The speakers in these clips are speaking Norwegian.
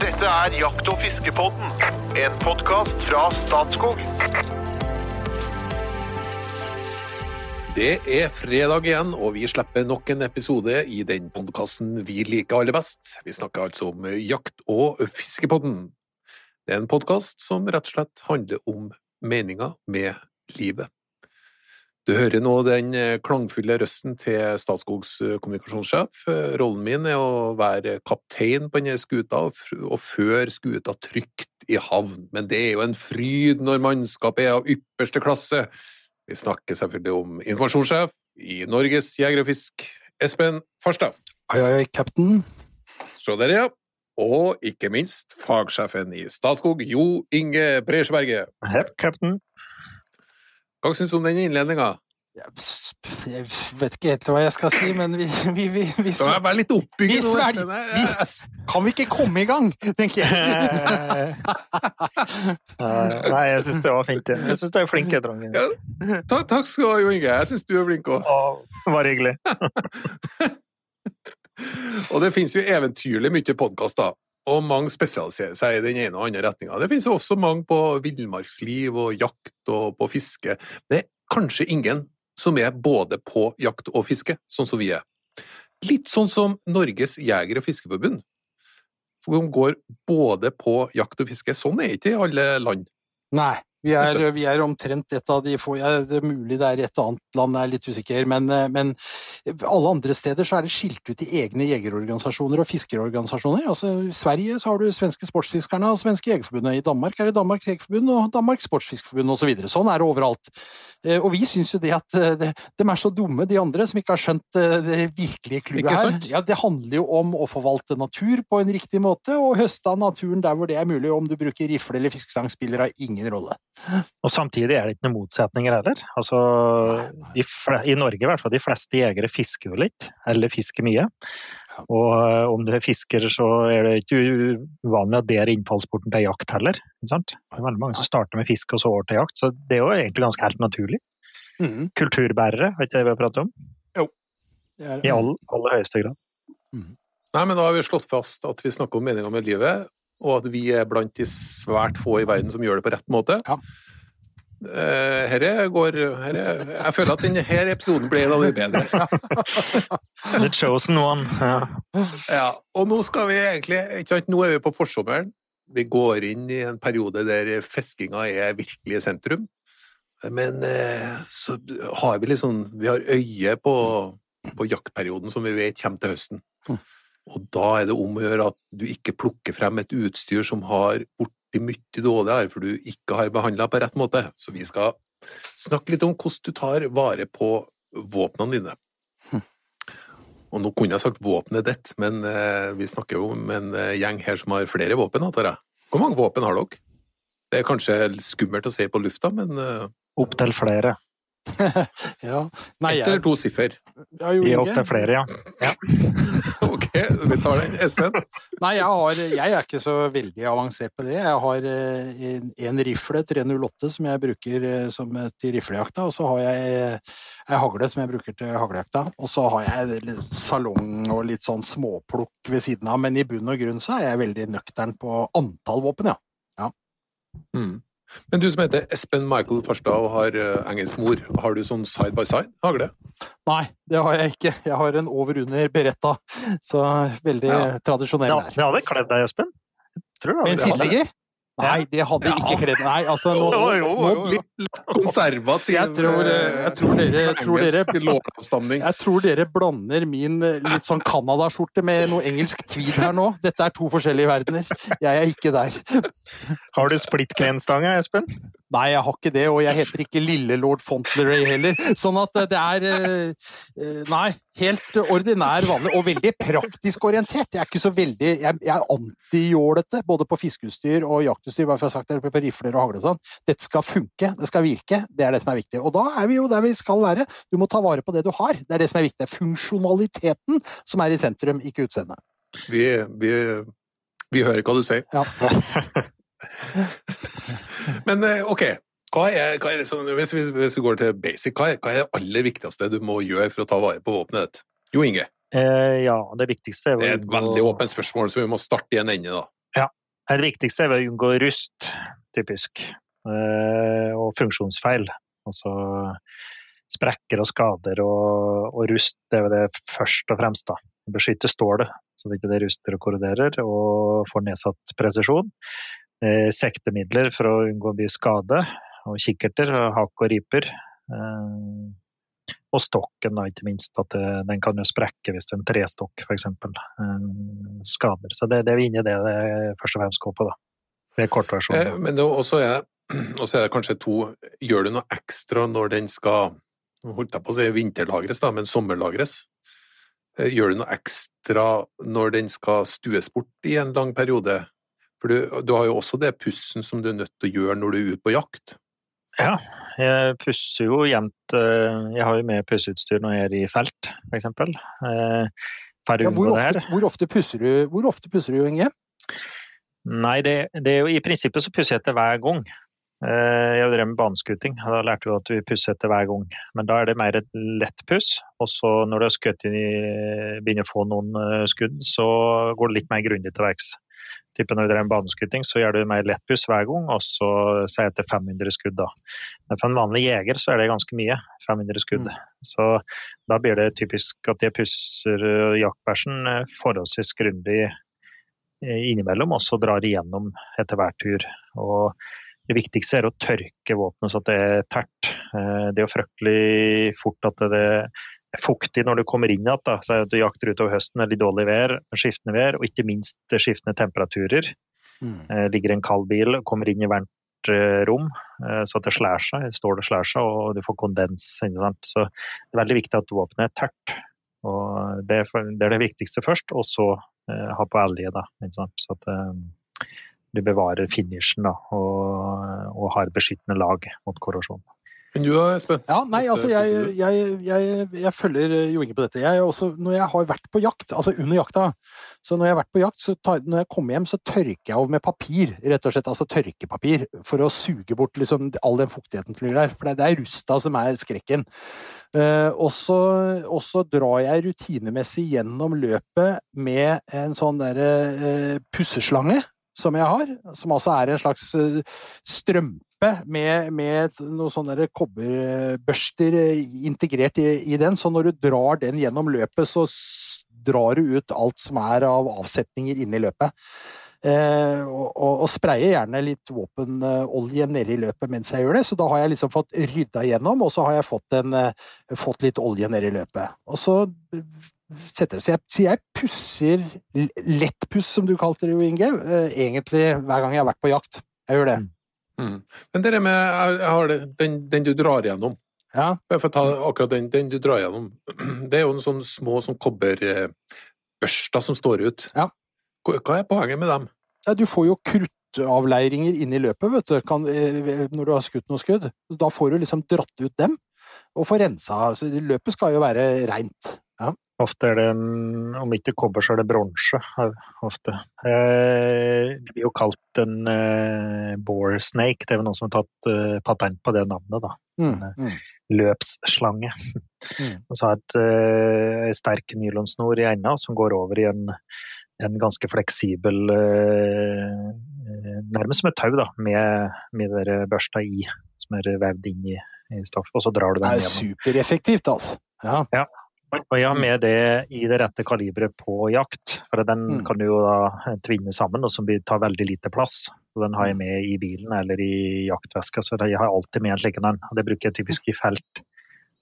Dette er Jakt- og fiskepodden, en podkast fra Statskog. Det er fredag igjen, og vi slipper nok en episode i den podkasten vi liker aller best. Vi snakker altså om Jakt- og fiskepodden. Det er en podkast som rett og slett handler om meninga med livet. Du hører nå den klangfulle røsten til Statskogs kommunikasjonssjef. Rollen min er å være kaptein på denne skuta og føre skuta trygt i havn, men det er jo en fryd når mannskapet er av ypperste klasse. Vi snakker selvfølgelig om informasjonssjef i Norges Jeger og Fisk, Espen Farstad. Oi, oi, cap'n. Se der, ja. Og ikke minst fagsjefen i Statskog, Jo Inge Bresjeberget. Hepp, cap'n. Hva syns du om den innledninga? Jeg vet ikke helt hva jeg skal si, men vi, vi, vi, vi, Det bare litt oppbyggende. Nå, Kan vi ikke komme i gang, tenker jeg. Nei, jeg syns det var fint. Jeg syns du er flink, jeg, Drongen. Ja. Takk, takk skal du ha, Jo Inge. Jeg syns du er flink òg. Det Bare hyggelig. Og det finnes jo eventyrlig mye podkaster, og mange spesialiserer seg i den ene og andre retninga. Det finnes jo også mange på villmarksliv og jakt og på fiske. Det er kanskje ingen som er både på jakt og fiske, sånn som vi er. Litt sånn som Norges jeger- og fiskeforbund. For de går både på jakt og fiske. Sånn er det ikke i alle land. Nei, vi er, vi er omtrent et av de få ja, Det er mulig det er et annet land, jeg er litt usikker, men, eh, men alle andre steder så er det skilt ut i egne jegerorganisasjoner og fiskerorganisasjoner. Altså, I Sverige så har du svenske sportsfiskerne og svenske jegerforbundet. I Danmark er det Danmarks jegerforbund og Danmarks sportsfiskerforbund osv. Så videre. sånn er det overalt. Eh, Og vi syns jo det at eh, de, de er så dumme, de andre, som ikke har skjønt det virkelige clouet her. Ja, det handler jo om å forvalte natur på en riktig måte, og høste av naturen der hvor det er mulig. Om du bruker rifle eller fiskestang spiller da ingen rolle. Og samtidig er det ikke noen motsetninger heller. Altså, de fle- I Norge i hvert fall, de fleste jegere fisker jo litt, eller fisker mye. Og eh, om du er fisker, så er det ikke uvanlig at det er innfallsporten til jakt heller. Ikke sant? Det er veldig mange som starter med fiske og så over til jakt, så det er jo egentlig ganske helt naturlig. Mm. Kulturbærere, er ikke det vi har pratet om? Det er- I all, aller høyeste grad. Nei, men da har vi slått fast at vi snakker om meninga med livet, og at vi er blant de svært få i verden som gjør det på rett måte. Ja. Eh, Herre går herre, Jeg føler at denne episoden blir en av de bedre. The chosen one. Ja. Ja, og nå skal vi egentlig ikke sant, Nå er vi på forsommeren. Vi går inn i en periode der fiskinga er virkelig sentrum. Men eh, så har vi litt sånn Vi har øye på, på jaktperioden som vi vet kommer til høsten. Og da er det om å gjøre at du ikke plukker frem et utstyr som har borti mye dårligere, for du ikke har behandla på rett måte. Så vi skal snakke litt om hvordan du tar vare på våpnene dine. Og nå kunne jeg sagt våpenet ditt, men eh, vi snakker jo om en eh, gjeng her som har flere våpen, antar jeg. Hvor mange våpen har dere? Det er kanskje skummelt å si på lufta, men eh, Opptil flere. Ja. Nei, ett eller to siffer. ja, jo, I Inge. opptil flere, ja. Ok, vi tar den. Espen? Nei, jeg, har, jeg er ikke så veldig avansert på det. Jeg har eh, en, en rifle 308 som jeg bruker eh, som, eh, til riflejakta, og så har jeg ei hagle som jeg bruker til haglejakta. Og så har jeg litt salong og litt sånn småplukk ved siden av, men i bunn og grunn så er jeg veldig nøktern på antall våpen, ja. Mm. Men du som heter Espen Michael Farstad og har eh, engelsk mor, har du sånn side by side hagle? Nei, det har jeg ikke. Jeg har en over-under beretta, så veldig Ja. tradisjonell Det, der. det hadde kledd deg, Espen. Tror det Med en hadde det. sidelegger? Nei, det hadde ikke kledd Nei, altså nå, nå, Nå litt konservativ Jeg tror, eh, jeg tror dere, tror dere. Jeg tror dere blander min eh, litt sånn Canada-skjorte med noe engelsk tweed her nå. Dette er to forskjellige verdener. Jeg er ikke der. Har du splitklenstanga, Espen? Nei, jeg har ikke det, og jeg heter ikke Lille lord Fontleray heller. Sånn at eh, det er eh, eh, Nei, helt ordinær, vanlig, og veldig praktisk orientert. Jeg er ikke så veldig Jeg, jeg er antijålete, både på fiskeutstyr og jaktutstyr, bare for å ha sagt det, på rifler og hagle og sånn. Dette skal funke, det skal virke. Det er det som er viktig. Og da er vi jo der vi skal være. Du må ta vare på det du har. Det er det som er viktig. Funksjonaliteten som er i sentrum, ikke utseendet. Vi, vi, vi hører hva du sier. Ja. Men eh, ok, hva er, hva er det som, hvis, vi, hvis vi går til basic, hva er, hva er det aller viktigste du må gjøre for å ta vare på våpenet ditt? Jo Inge, Eh, ja, det viktigste er det er et veldig åpent spørsmål, så vi må starte i en ende da. Det viktigste er å unngå rust, typisk. Eh, og funksjonsfeil. Altså sprekker og skader og, og rust, det er det først og fremst. da. Beskytte stålet, så det ikke ruster og korroderer, og får nedsatt presisjon. Eh, sektemidler for å unngå å bli skade, og kikkerter, hakk og riper. Eh, og stokken, da, ikke minst. At det, den kan jo sprekke hvis det en trestokk, f.eks. Eh, skader. Så det, det er inni det det først og fremst går på, da. Det er kortversjonen. Eh, men også er, også er det kanskje to Gjør du noe ekstra når den skal holdt jeg på å si vinterlagres, da, men sommerlagres? Eh, gjør du noe ekstra når den skal stues bort i en lang periode? For du, du har jo også det pussen som du er nødt til å gjøre når du er ute på jakt. Ja, jeg pusser jo jevnt eh, Jeg har jo med pusseutstyr når jeg er i felt, f.eks. For Ja, hvor, ofte, hvor, ofte pusser du, hvor ofte pusser du, Inge? Nei, det, det er jo i prinsippet så pusser jeg etter hver gang. Eh, Jeg drev med baneskuting, og da lærte vi at vi pusser etter hver gang. Men da er det mer et lett puss, og så når du har skutt inn i, begynner å få noen eh, skudd, så går det litt mer grundig til verks. Type når du drev med baneskuting, så gjør du mer lett puss hver gang, og så sier jeg etter 500 skudd, da. Men for en vanlig jeger så er det ganske mye, 500 skudd. Så da blir det typisk at jeg pusser eh, jaktbæsjen eh, forholdsvis grundig eh, innimellom, og så drar igjennom etter hver tur. Og det viktigste er å tørke våpenet så at det er tært. Det er jo fryktelig fort at det fuktig når du kommer inn igjen. Så du jakter utover høsten litt dårlig vær, skiftende vær, og ikke minst skiftende temperaturer. Mm. Ligger en kald bil og kommer inn i varmt eh, rom, eh, så det slår seg, står det slår seg, og du får kondens. Så det er veldig viktig at våpenet er tørt. Og det, er, det viktigste først, og så eh, ha på elge, da. Så at eh, du bevarer finishen da, og, og har beskyttende lag mot korrosjon. Men du da, Espen? Ja, nei, altså eh, jeg, jeg, jeg, jeg følger eh, Jo Inge på dette. Jeg er også, når jeg har vært på jakt, altså under jakta Så når jeg har vært på jakt, så tar, når jeg kommer hjem, så tørker jeg av med papir, rett og slett. Altså tørkepapir, for å suge bort liksom all den fuktigheten som ligger der. For det, det er rusta som er skrekken. Uh, og så drar jeg rutinemessig gjennom løpet med en sånn derre uh, pusseslange som jeg har, som altså er en slags eh, strømpe med, med noen sånne kobberbørster eh, integrert i, i den, så når du drar den gjennom løpet, så drar du ut alt som er av avsetninger inne i løpet. Eh, og, og, og sprayer gjerne litt våpenolje nedi løpet mens jeg gjør det, så da har jeg liksom fått rydda gjennom, og så har jeg fått, en, eh, fått litt olje nedi løpet. Og så setter Så jeg, så jeg pusser lettpuss, som du kalte det jo, Inge, eh, egentlig hver gang jeg har vært på jakt. Jeg gjør det. Mm. Men det med det, den, den du drar gjennom Ja. For å ta akkurat den, den du drar gjennom. Det er jo en sånn små sånn kobberbørster som står ut. Ja. Hva er poenget med dem? Ja, du får jo kruttavleiringer inn i løpet, vet du, kan, eh, når du har skutt noen skudd. Da får du liksom dratt ut dem, og får rensa. Så løpet skal jo være reint. Ofte er det, en- om ikke kobber, så er det bronse. eh, Ofte. Eh, Det blir jo kalt en eh, bore snake. Det er vel noen som har tatt eh, patent på det navnet. da. Mm, mm. Løpsslange. Mm. Og så har et eh, sterk nylonsnor i enda som går over i en, en ganske fleksibel eh, eh, Nærmest som et tau, da, med, med børsta i, som er vevd inn i, i stoffet. Og så drar du Det er gjennom. supereffektivt, altså. Ja. Ja. Og jeg har med det i det rette kaliberet på jakt. For den Mm. kan du jo da tvinne sammen, og som tar veldig lite plass. Og den har jeg med i bilen eller i jaktveska, så jeg har alltid med en slik en. Det bruker jeg typisk i felt.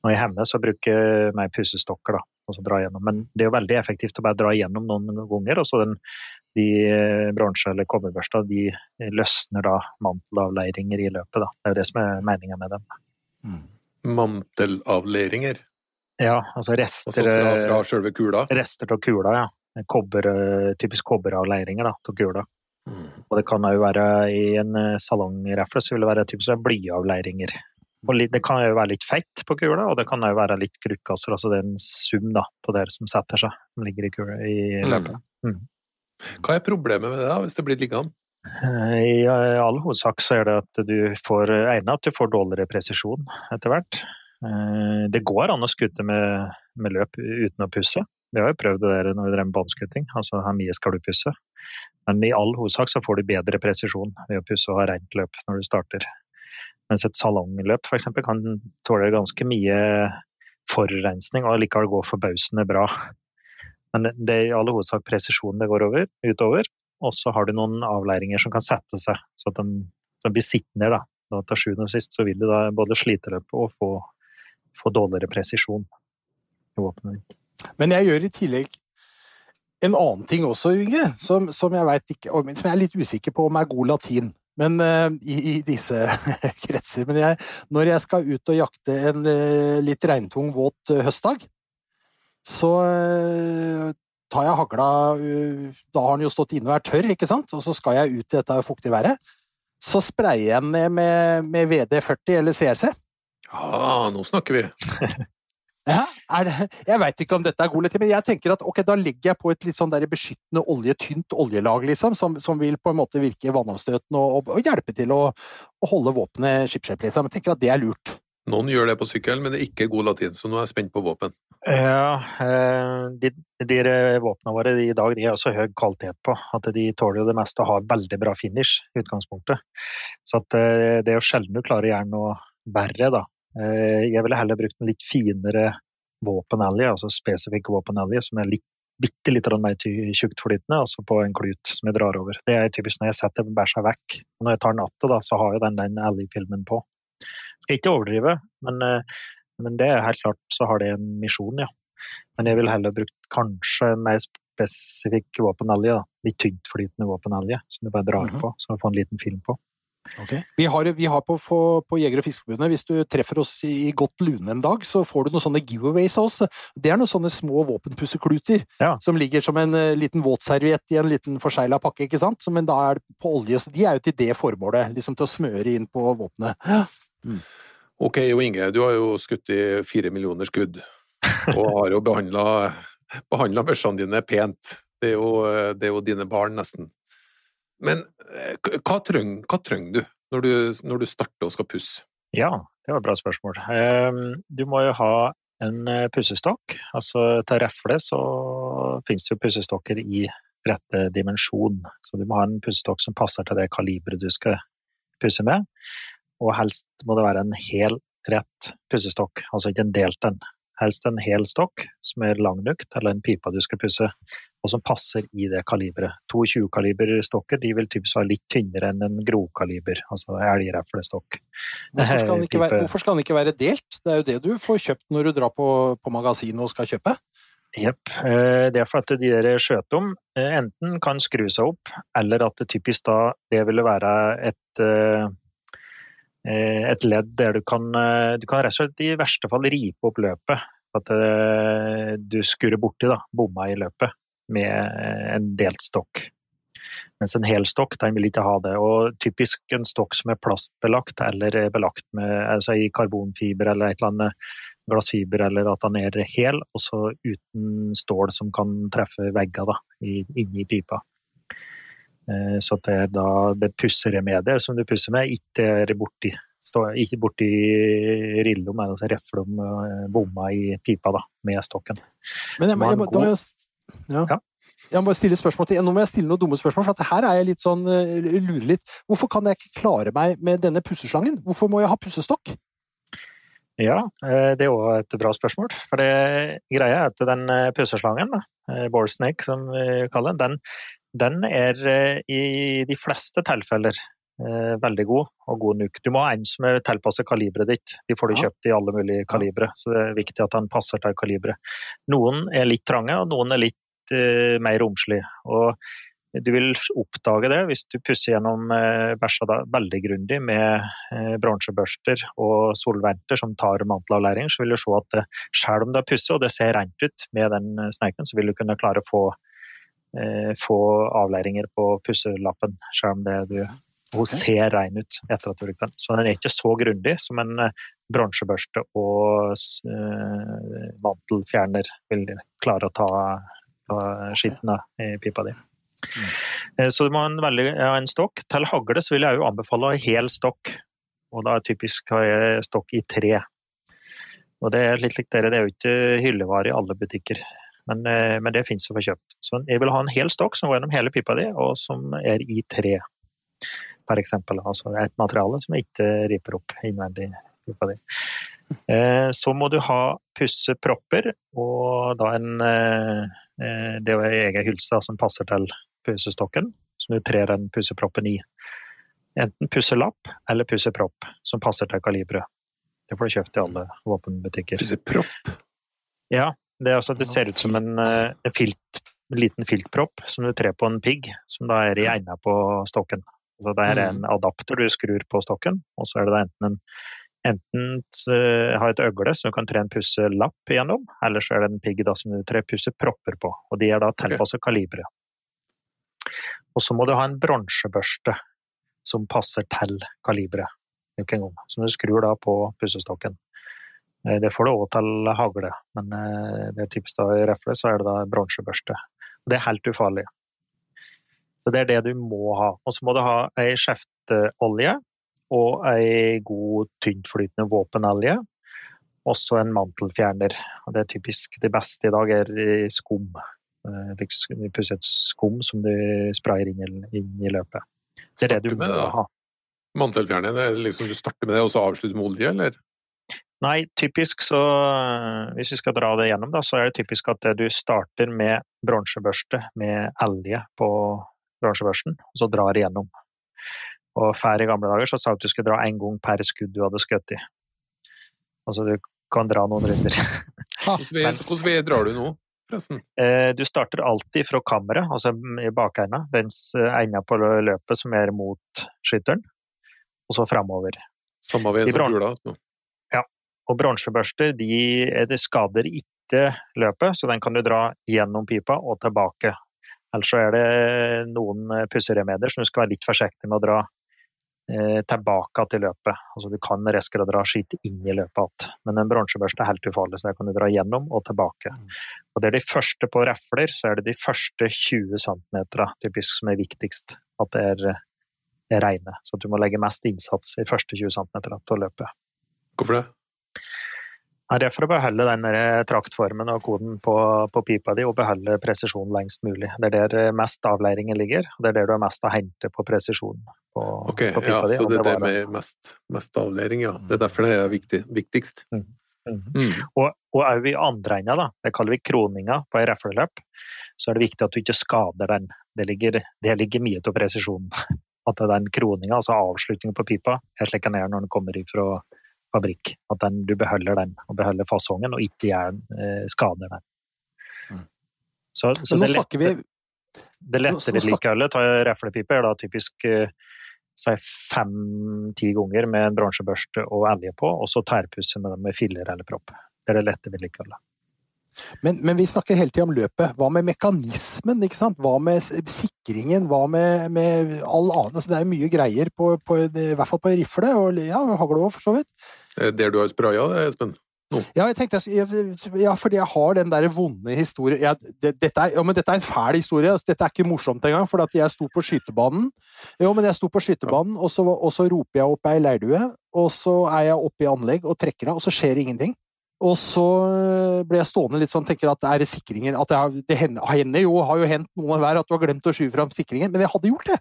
Når jeg er hjemme, så bruker jeg meg pussestokker da, og så dra gjennom. Men det er jo veldig effektivt å bare dra igjennom noen ganger. Og så den, de eh, bronse- eller kobberbørsta de løsner da mantelavleiringer i løpet. Da. Det er jo det som er meninga med dem. Mm. Mantelavleiringer? Ja, altså Altså rester fra, eh, fra selve kula? Rester av kula, ja. Kobber, eh, typisk kobberavleiringer av kula. Mm. Og det kan jo være i en eh, salongrefle så vil det være typisk blyavleiringer. Og det kan jo være litt fett på kula, og det kan jo være litt kruttkasser. Altså det er en sum da, på det som setter seg, som ligger i, kula, i Mm. løpet. Hva er problemet med det, da, hvis det blir liggende? I all hovedsak så er det at du får egnet at du får dårligere presisjon etter hvert. Eh, Det går an å skute med, med løp uten å pusse. Vi har jo prøvd det der når vi drev med båndskutting. Altså hvor mye skal du pusse? Men i all hovedsak så får du bedre presisjon ved å pusse og ha rent løp når du starter. Mens et salongløp f.eks. kan tåle ganske mye forurensning og likevel gå forbausende bra. Men det er i all hovedsak presisjonen det går over, utover. Og så har du noen avleiringer som kan sette seg, så at de, de blir sittende. da. da til sjuende og sist så vil du da både slite løpet og få, få dårligere presisjon i våpenet ditt. Men jeg gjør i tillegg en annen ting også, Inge, som, som jeg ikke, som jeg er litt usikker på om er god latin. Men uh, i, i, disse kretser. Men jeg, når jeg skal ut og jakte en uh, litt regntung, våt uh, høstdag, så tar jeg hagla Da har den jo stått inne og er tørr, ikke sant? Og så skal jeg ut i dette fuktige været. Så sprayer jeg den ned med, med VD40 eller CRC. Ja, nå snakker vi. Ja, det, jeg veit ikke om dette er god eller men jeg tenker at ok, da legger jeg på et litt sånn der beskyttende olje, tynt oljelag, liksom, som, som, vil på en måte virke vannavstøtende og, og, og hjelpe til å, å holde våpenet skipsskjep, liksom. Jeg tenker at det er lurt. Noen gjør det på sykkel, men det er ikke god latin, så nå er jeg spent på våpen. Ja, eh, de, de våpnene våre i dag de er også høy kvalitet på. At de tåler jo det meste og har veldig bra finish i utgangspunktet. Så at eh, det er jo sjelden du klarer å gjøre noe verre, da. Eh, jeg ville heller brukt en litt finere våpenelje, altså spesifikk våpenelje, som er litt, bitte litt mer tjuktflytende, altså på en klut som jeg drar over. Det er typisk når jeg setter bæsja vekk. Når jeg tar natta, da, så har jo den den elgfilmen på. Skal ikke overdrive, men, eh, men, det er helt klart så har det en misjon, ja. Men jeg ville heller brukt kanskje en mer spesifikk våpenelje, da. litt tyntflytende våpenelje, som du bare drar -hmm. på, så du får en liten film på. Okay. Vi har, vi har på, på, Jeger- og Fiskerforbundet, hvis du treffer oss i godt lune en dag, så får du noen sånne giveaways av oss. Det er noen sånne små våpenpussekluter ja. som ligger som en uh, liten våtserviett i en liten forsegla pakke, ikke sant? Men da er det på olje. Så de er jo til det formålet, liksom til å smøre inn på våpenet. Mm. Ok, Jo Inge, du har jo skutt i fire millioner skudd, og har jo behandla børsene dine pent. Det er, jo, eh, det er jo dine barn, nesten. Men eh, hva trenger, hva du, når du når du starter og skal pusse? Ja, det var et bra spørsmål. Du må jo ha en eh, pussestokk. Altså til refle så finnes det jo pussestokker i rette dimensjon. Så du må ha en pussestokk som passer til det kaliberet du skal pusse med. Og helst må det være en hel rett pussestokk, altså ikke en delt en. Helst en hel stokk som er lang nok til den pipa du skal pusse, og som passer i det kaliberet. 22-kaliberstokker de vil typisk være litt tynnere enn en grovkaliber, altså elgreflestokk. Hvorfor skal, den være, hvorfor skal den ikke være delt? Det er jo det du får kjøpt når du drar på, på magasinet og skal kjøpe? Jepp. Eh, det er for at de der skjøtom om, enten kan skru seg opp, eller at det typisk da det ville være et eh, Eh, et ledd der du kan, eh, du kan rett og slett i verste fall ripe opp løpet. At eh, du skurrer borti da, bomma i løpet med en delt stokk. Mens en hel stokk den vil ikke ha det. Og typisk en stokk som er plastbelagt eller er belagt med, altså i karbonfiber eller et eller annet glassfiber, eller at den er hel, og så uten stål som kan treffe vegger da, inni pipa. Eh, så det er da det pusseremediet som du pusser med, ikke er borti ikke borti rillom, altså reflom eh, bomma i pipa da, med stokken. Men jeg, må, jeg, må, må jeg, ja. Ja. jeg må stille spørsmål til, Nå må jeg stille noen dumme spørsmål, for her er jeg litt sånn, eh, lurer litt. Hvorfor kan jeg ikke klare meg med denne pusseslangen? Hvorfor må jeg ha pussestokk? Ja, det er òg et bra spørsmål. For det greia er at den pusseslangen, ball snake som vi kaller den, den er eh, i de fleste tilfeller eh, veldig god og god nok. Du må ha en som er tilpasset kaliberet ditt. De får du kjøpt i alle mulige kalibre, så det er viktig at den passer til kaliberet. Noen er litt trange, og noen er litt uh, mer romslig. Og du vil oppdage det hvis du pusser gjennom uh, bæsja veldig grundig med uh, bronsebørster og solventer som tar mantelavlæring, så vil du se at selv om det er pusset og det ser rent ut med den sneiken, så vil du kunne klare å få Eh, få avlæringer på pusselappen, selv om det du hun ser rein ut etter at du bruker den. Så den er ikke så grundig som en eh, bronsebørste og mantelfjerner vil klare å ta, ta skitten i pipa di. Mm. Så du må ha en, veldig, ja, en stokk. Til hagle så vil jeg jo anbefale hel stokk. Og da er typisk jeg stokk i tre. Og det er litt likt dere, det er jo ikke hyllevare i alle butikker. Men, eh, men det fins å få kjøpt. Så jeg vil ha en hel stokk som går gjennom hele pipa di, og som er i tre, For eksempel. Altså et materiale som ikke riper opp innvendig pipa di. Eh, så må du ha pussepropper, og da en eh, Det er ei egen hylse som passer til pussestokken, som du trer den pusseproppen i. Enten pusselapp eller pussepropp, som passer til kaliberet. Det får du kjøpt i alle våpenbutikker. Pussepropp? Ja, det, altså, det ser ut som en, eh, en, filt, en liten filtpropp som du trer på en pigg, som da er i egnet på stokken. Altså, det er en adapter du skrur på stokken, og så er det da enten en Enten uh, ha et øgle som du kan tre en pusselapp igjennom, eller så er det en pigg som du trer pussepropper på. og De er da tilpasset kaliberet. Og så må du ha en bronsebørste som passer til kaliberet. Som du skrur da på pussestokken. Eh, det får du òg til hagle, men eh, det er typisk da i refle så er det da bronsebørste. Det er helt ufarlig. Så det er det du må ha. Og så må du ha ei skjefteolje og ei god tyntflytende våpenolje. Også en mantelfjerner. Det er typisk det beste i dag er skum. Eh, pusset skum som du sprayer inn i, løpet. Det er det du må ha. Mantelfjerner, det er liksom du starter med det, og så avslutter med olje, eller? Nei, typisk så Hvis vi skal dra det gjennom, da, så er det typisk at du starter med bronsebørste med elje på bronsebørsten, og så drar igjennom. Og før i gamle dager så sa du at du skulle dra én gang per skudd du hadde skutt i. Altså du kan dra noen runder. Hvordan vei drar du nå? forresten? Eh, du starter alltid fra kammeret, altså i bakenden. Den enda på løpet som er mot skytteren, og så framover. Samme vei som kula? Ja. Og bronsebørster de, de skader ikke løpet, så den kan du dra gjennom pipa og tilbake. Ellers så er det noen pusseremedier som du skal være litt forsiktig med å dra Eh, tilbake til løpet. Altså, du kan reske å dra inn i løpet igjen, men en bronsebørste er helt ufarlig, så der kan du dra gjennom og tilbake. Mm. Og det er de første på refler, så er det de første 20 cm typisk som er viktigst. At det er, er reine. Så du må legge mest innsats i første 20 cm på løpet. Hvorfor det? Det er for å beholde den traktformen og koden på, på, pipa di og beholde presisjonen lengst mulig. Det er der mest avleiringen ligger. og Det er der du har mest å hente på presisjon på, okay, på pipa ja, di. Så det er det med mest, mest, avlæring, ja. Det er derfor det er viktig, viktigst. Mm. Mm. Mm. Og, og i andre enda, da, det kaller vi kroninga på ei refleløp, så er det viktig at du ikke skader den. Det ligger, det ligger mye til presisjonen. At den kroninga, altså avslutningen på pipa, er slik den er når den kommer ifra fabrikk. At den, du beholder den, og beholder fasongen, og ikke gjør, eh, skader den. Mm. Så, så det, lette, vi... det lette vedlikeholdet av reflepipe er da typisk eh, fem-ti ganger med en bransjebørste og elje på, og så tærpusse med, med filler eller propp. Det er det lette vedlikeholdet. Men, men, vi snakker hele tida om løpet. Hva med mekanismen? ikke sant? Hva med sikringen? Hva med, med all annen altså, Det er mye greier, på, på, i hvert fall på rifle, og ja, hagle òg, for så vidt. Der du har spraya, Espen? No. Ja, jeg tenkte, ja, fordi jeg har den der vonde historien ja, det, dette, er, ja, dette er en fæl historie. Altså, dette er ikke morsomt engang. For jeg sto på skytebanen, jo, men jeg sto på skytebanen, og så, og så roper jeg opp ei leirdue. Og så er jeg oppe i anlegg og trekker av, og så skjer det ingenting. Og så eh, ble jeg stående litt sånn, tenker at er det sikringen at jeg, Det hender jo, har jo hendt noe hver at du har glemt å skyve fram sikringen, men jeg hadde gjort det.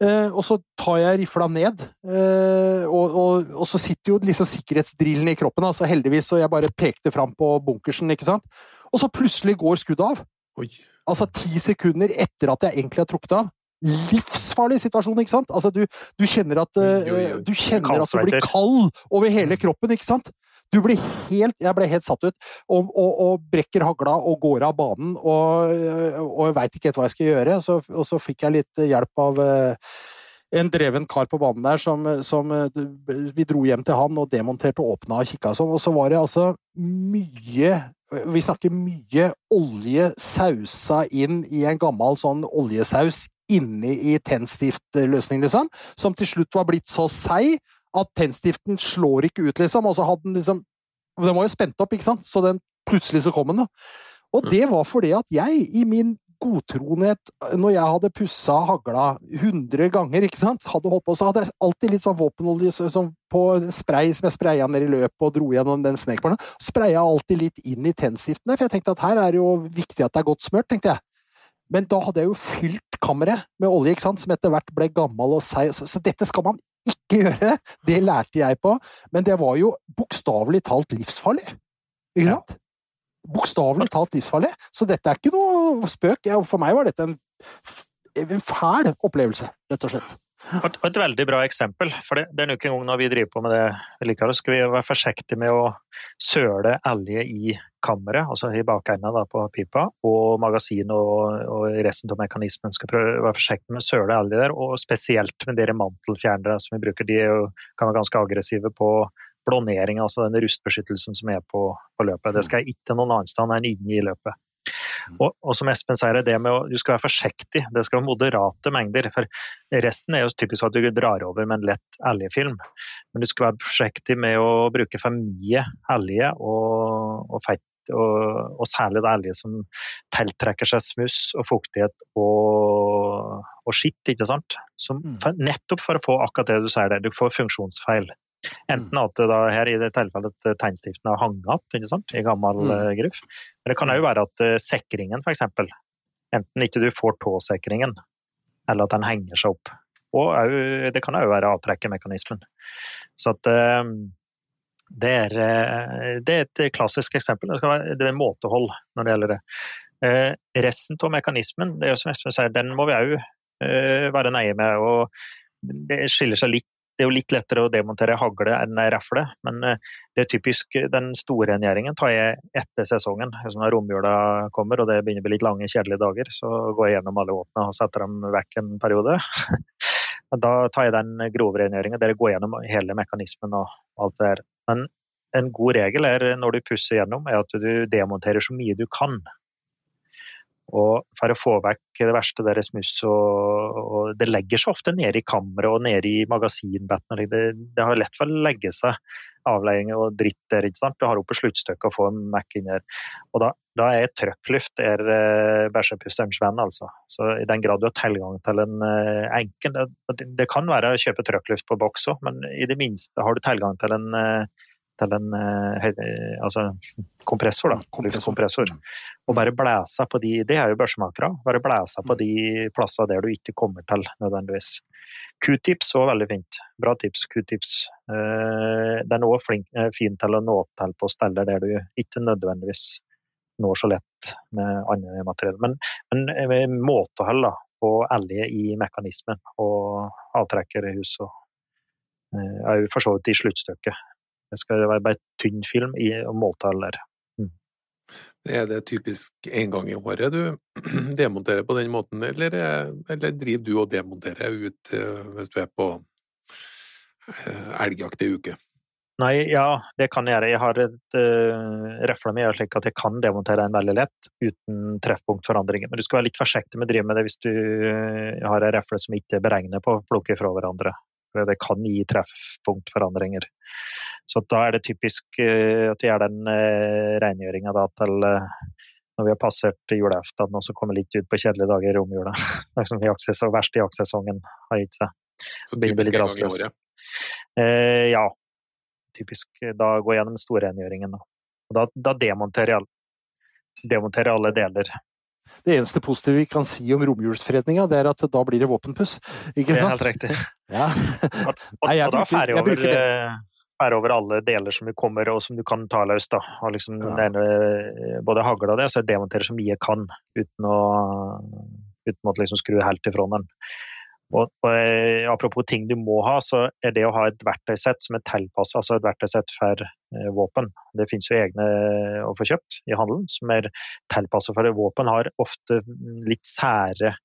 Eh, og så tar jeg rifla ned, eh, og, og, og, så sitter jo liksom sikkerhetsdrillen i kroppen. altså Heldigvis, og jeg bare pekte fram på bunkersen, ikke sant. Og så plutselig går skuddet av. Oi. Altså ti sekunder etter at jeg egentlig har trukket av. Livsfarlig situasjon, ikke sant? Altså, du, du kjenner at, uh, du, kjenner at du blir kald over hele kroppen, ikke sant? Du blir helt, jeg ble helt satt ut, og, og, og brekker hagla og går av banen. Og, og veit ikke helt hva jeg skal gjøre. Så, og så fikk jeg litt hjelp av uh, en dreven kar på banen der som, som, Vi dro hjem til han og demonterte og åpna og kikka sånn. Og så var det altså mye Vi snakker mye olje sausa inn i en gammel sånn oljesaus inni i tennstiftløsning, liksom. Som til slutt var blitt så seig at tennstiften slår ikke ut, liksom. Og så hadde den liksom Den var jo spent opp, ikke sant, så den plutselig så kom den, da. Og det var fordi at jeg, i min godtroenhet når jeg hadde pussa hagla 100 ganger, ikke sant, hadde holdt på, så hadde jeg alltid litt sånn våpenolje sånn på spray som jeg spraya ned i løpet og dro gjennom den snekbarna. Spraya alltid litt inn i tennstiftene, for jeg tenkte at her er det jo viktig at det er godt smørt, tenkte jeg. Men da hadde jeg jo fylt kammeret med olje, ikke sant, som etter hvert ble gammel og seig, så, så dette skal man ikke gjøre! Det lærte jeg på, men det var jo bokstavelig talt livsfarlig. Ikke sant? Bokstavelig talt livsfarlig. Så dette er ikke noe spøk. For meg var dette en, en fæl opplevelse, rett og slett. Et, et veldig bra eksempel. for det, det er nok en gang Når vi driver på med det, så skal vi være forsiktige med å søle elge i kammeret, altså i bakenden på pipa, og magasinet og, og resten av mekanismen. skal prøve å være forsiktige med å søle elge der, og spesielt med dere mantelfjernere som vi bruker. De kan være ganske aggressive på blånering, altså den rustbeskyttelsen som er på, på løpet. Det skal ikke noen annen sted enn inne i løpet. Og, og, som Espen sier, det med å, du skal være forsiktig. Det skal være moderate mengder. for Resten er jo typisk at du drar over med en lett elgfilm. Men du skal være forsiktig med å bruke for mye elge og, og fett. Og, og, særlig det elge som tiltrekker seg smuss og fuktighet og, og skitt. ikke sant? Som, mm. nettopp for å få akkurat det du sier der. Du får funksjonsfeil. Enten at det da, her i det tilfellet tegnstiften har hanget i gammel mm. Eh, gruff. Men det kan òg være at uh, sikringen, f.eks. Enten ikke du får tåsikringen, eller at den henger seg opp. Og det kan òg være avtrekkemekanismen. Så at uh, det, er, det er, et klassisk eksempel. Det, være, det er måtehold når det gjelder det. Uh, resten av mekanismen, det er som Espen sier, den må vi òg være nøye med. og Det skiller seg litt det er jo litt lettere å demontere hagle enn rafle, men eh, det er typisk den store rengjøringen tar jeg etter sesongen. Når romjula kommer og det begynner å bli litt lange, kjedelige dager, så går jeg gjennom alle våpnene og setter dem vekk en periode. da tar jeg den grove rengjøringen der jeg går gjennom hele mekanismen og alt det der. Men en god regel er når du pusser gjennom, er at du demonterer så mye du kan. Og for å få vekk det verste deres mus, og, og, Det legger seg ofte nede i kammeret og nede i magasinbetten. Det, det har lett for å legge seg avleiing og dritt der. ikke sant? Du har oppe sluttstykket og få en Mac inn her. Og da, da er trøkkluft er uh, bæsjepusterens venn, altså. Så i den grad du har tilgang til en uh, enkel det, det, kan være å kjøpe trøkkluft på boks òg, men i det minste har du tilgang til en uh, til en uh, altså kompressor, da. Kompressor. Og bare blæse på de Det er jo børsemakere. Bare blæse på de plasser der du ikke kommer til nødvendigvis. Q-tips var veldig fint. Bra tips. Q-tips. Uh, den er òg uh, fin til å nå til på steder der du ikke nødvendigvis når så lett med andre materiell. Men, men måtehold på elge i mekanismen og avtrekkerhus og er jo for så vidt i sluttstykket. Det skal være bare tynn film i måltall Mm. Er det typisk én gang i året du demonterer på den måten, eller, eller driver du og demonterer ut eh, hvis du er på eh, elgjakt ei uke? Nei, ja, det kan jeg gjøre. Jeg har et uh, refle med slik at jeg kan demontere en veldig lett uten treffpunktforandringer. Men du skal være litt forsiktig med å drive med det hvis du har en refle som ikke er beregnet på å plukke fra hverandre. Det kan gi treffpunktforandringer. Så da er det typisk eh, at vi gjør den eh, rengjøringa til eh, når vi har passert julaften og så kommer litt ut på kjedelige dager i romjula. Liksom jaktsesong, verst i jaktsesongen har gitt seg. Så typisk en gang i året? Eh, ja. Typisk. Da går jeg gjennom storrengjøringen. Og da, da demonterer jeg demonterer alle deler. Det eneste positive vi kan si om romjulsfredninga, det er at da blir det våpenpuss. Ikke sant? Det er helt riktig. Ja. og, og, Nei, og da er jeg over, er over alle deler som du kommer og som du kan ta løs. da, og liksom ja. denne, Både hagla det, så jeg demonterer så mye jeg kan uten å, uten å liksom skru helt ifra den. Og, og, eh, Apropos ting du må ha, så er det å ha et verktøysett som er tilpassa, altså et verktøysett for eh, våpen. Det finnes jo egne å få kjøpt i handelen som er tilpassa for det. Våpen har ofte litt sære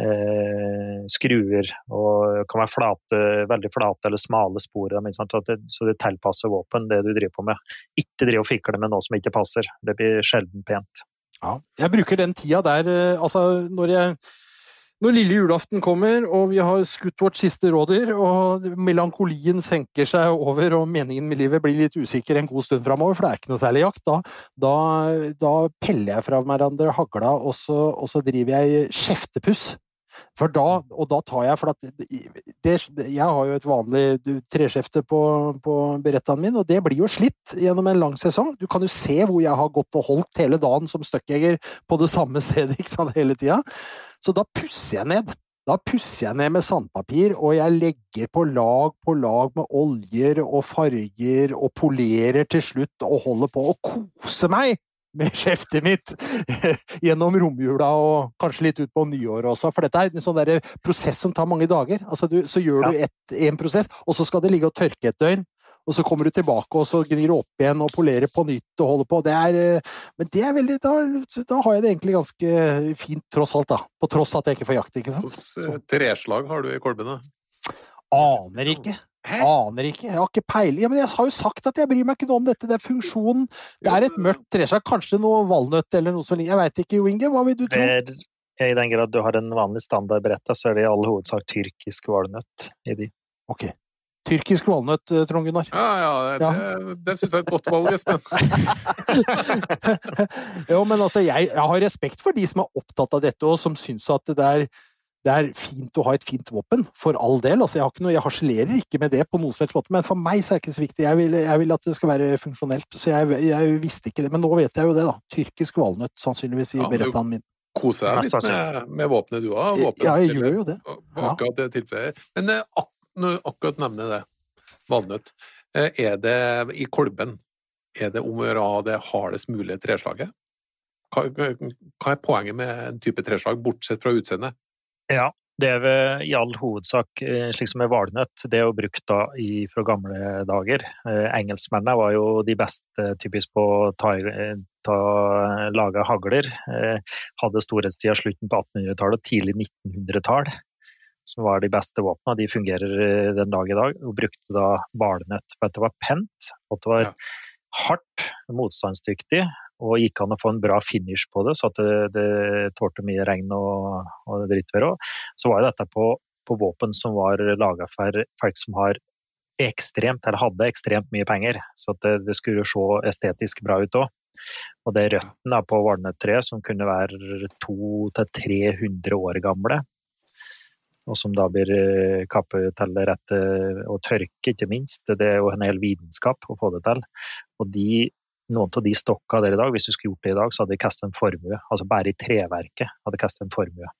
eh, skruer og kan være flate, veldig flate eller smale spor. Så det tilpasser våpen, det du driver på med. Ikke driv og fikle med noe som ikke passer. Det blir sjelden pent. Ja, jeg bruker den tida der, eh, altså når jeg Når lille julaften kommer, og vi har skutt vårt siste rådyr, og melankolien senker seg over, og meningen med livet blir litt usikker en god stund framover, for det er ikke noe særlig jakt, da, da, da peller jeg fra hverandre hagla, og så, og så driver jeg kjeftepuss. For da, og da tar jeg For at det, jeg har jo et vanlig treskjefte på, på berettaen min, og det blir jo slitt gjennom en lang sesong. Du kan jo se hvor jeg har gått og holdt hele dagen som støkkjeger på det samme stedet ikke sant, hele tida. Så da pusser jeg ned. Da pusser jeg ned med sandpapir, og jeg legger på lag på lag med oljer og farger og polerer til slutt og holder på å kose meg med skjeftet mitt gjennom romjula og kanskje litt ut på nyåret også. For dette er en sånn der prosess som tar mange dager. Altså du, så gjør ja. du én prosess, og så skal det ligge og tørke et døgn. Og så kommer du tilbake og så gnir du opp igjen og polerer på nytt og holder på. Det er, eh, men det er veldig, da, da, har jeg det egentlig ganske fint, tross alt. da. På tross at jeg ikke får jakt. ikke sant? Hvilket treslag har du i kolbene? Aner ikke. Hæ? Aner ikke. Jeg har ikke peiling. Ja, men jeg har jo sagt at jeg bryr meg ikke noe om dette. Det er funksjonen. Det er et mørkt treslag. Kanskje noe valnøtt eller noe sånt. Jeg veit ikke, Jo Inge. Hva vil du tro? I den grad du har en vanlig standardbretta, så er det i all hovedsak tyrkisk valnøtt i de. Ok. Tyrkisk valnøtt, eh, Trond Gunnar. Ja, ja, det, ja. det, det syns jeg er et godt valg, Espen. jo, men altså, jeg, jeg, har respekt for de som er opptatt av dette, og som syns at det er det er fint å ha et fint våpen, for all del. Altså, jeg, jeg harselerer ikke med det på noen som helst måte, men for meg så er det ikke så viktig. Jeg vil, jeg vil at det skal være funksjonelt. Så jeg, jeg, visste ikke det. Men nå vet jeg jo det, da. Tyrkisk valnøtt, sannsynligvis, i ja, berettaen min. Kose deg litt med, med våpenet du har. Ja, jeg gjør jo det. Akkurat det tilfellet. Men eh, ak akkurat nevne det, valnøtt, eh, er det i kolben er det om å gjøre å ha det hardest mulige treslaget? Hva, hva er poenget med en type treslag, bortsett fra utseendet? Ja, det er ved, i all hovedsak eh, slik som med valnøtt. Det er jo brukt da i, fra gamle dager. Eh, engelskmennene var jo de beste typisk på å ta, eh, ta, lage hagler. Eh, hadde storhetstida slutten på 1800-tallet og tidlig 1900-tall. Som var de beste våpnene. De fungerer eh, den dag i dag. Og brukte da valnøtt for at det var pent, og at det var hardt, motstandsdyktig og gikk an å få en bra finish på det, så at det, det tålte mye regn og, og drittvær òg, så var dette på, på, våpen som var laga for folk som har ekstremt, eller hadde ekstremt mye penger. Så det, det skulle se estetisk bra ut òg. Og det er røttene på valnøttreet som kunne være 200-300 år gamle. Og som da blir eh, kappet til rette og tørke, ikke minst. Det er jo en hel vitenskap å få det til. Og de noen av de stokka der i dag, hvis du skulle gjort det i dag, så hadde de kastet en formue. Altså bare i treverket hadde de kastet en formue.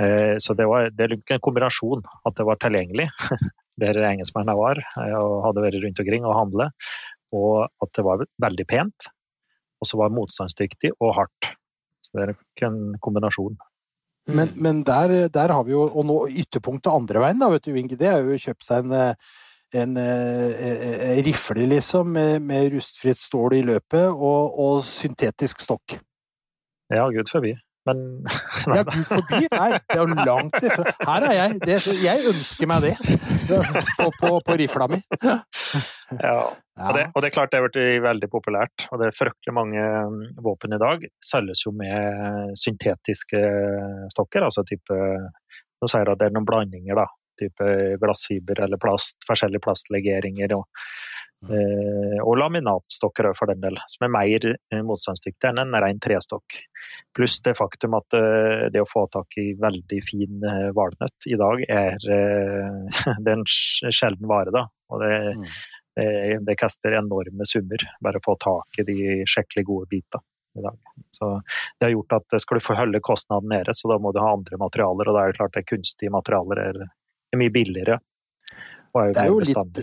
Eh, så det var det en kombinasjon. At det var tilgjengelig der engelskmennene var eh, og hadde vært rundt omkring og handle. Og at det var veldig pent. Og så var motstandsdyktig og hardt. Så det er en kombinasjon. Men, men der, der, har vi jo Og nå ytterpunktet andre veien, da, vet du, Inge. Det er jo å kjøpe seg en eh, en eh, rifle, liksom, med, med, rustfritt stål i løpet og, og syntetisk stokk. Ja, gud forbi. Men Ja, gud forbi? Nei, det er jo langt ifra. Her er jeg. Det, jeg ønsker meg det på, på, på rifla mi. Ja. Og det, og det, er klart det har blitt veldig populært. Og det er fryktelig mange mm, våpen i dag selges jo med syntetiske stokker. altså type Nå sier at det er noen blandinger, da type glassfiber eller plast, forskjellige plastlegeringer. Og, mm. eh, og laminatstokker for den del, som er mer motstandsdyktig motstandsdyktige enn en ren trestokk. Pluss det faktum at eh, det å få tak i veldig fin eh, valnøtt i dag er, eh, det er en sjelden vare. da, og det, mm. det, kaster enorme summer bare å få tak i de skikkelig gode bitene. I dag. Så det har gjort at skal du få holde kostnaden nede, så da må du ha andre materialer. Og da er det klart at kunstige materialer er er mye billigere. Er det er jo litt,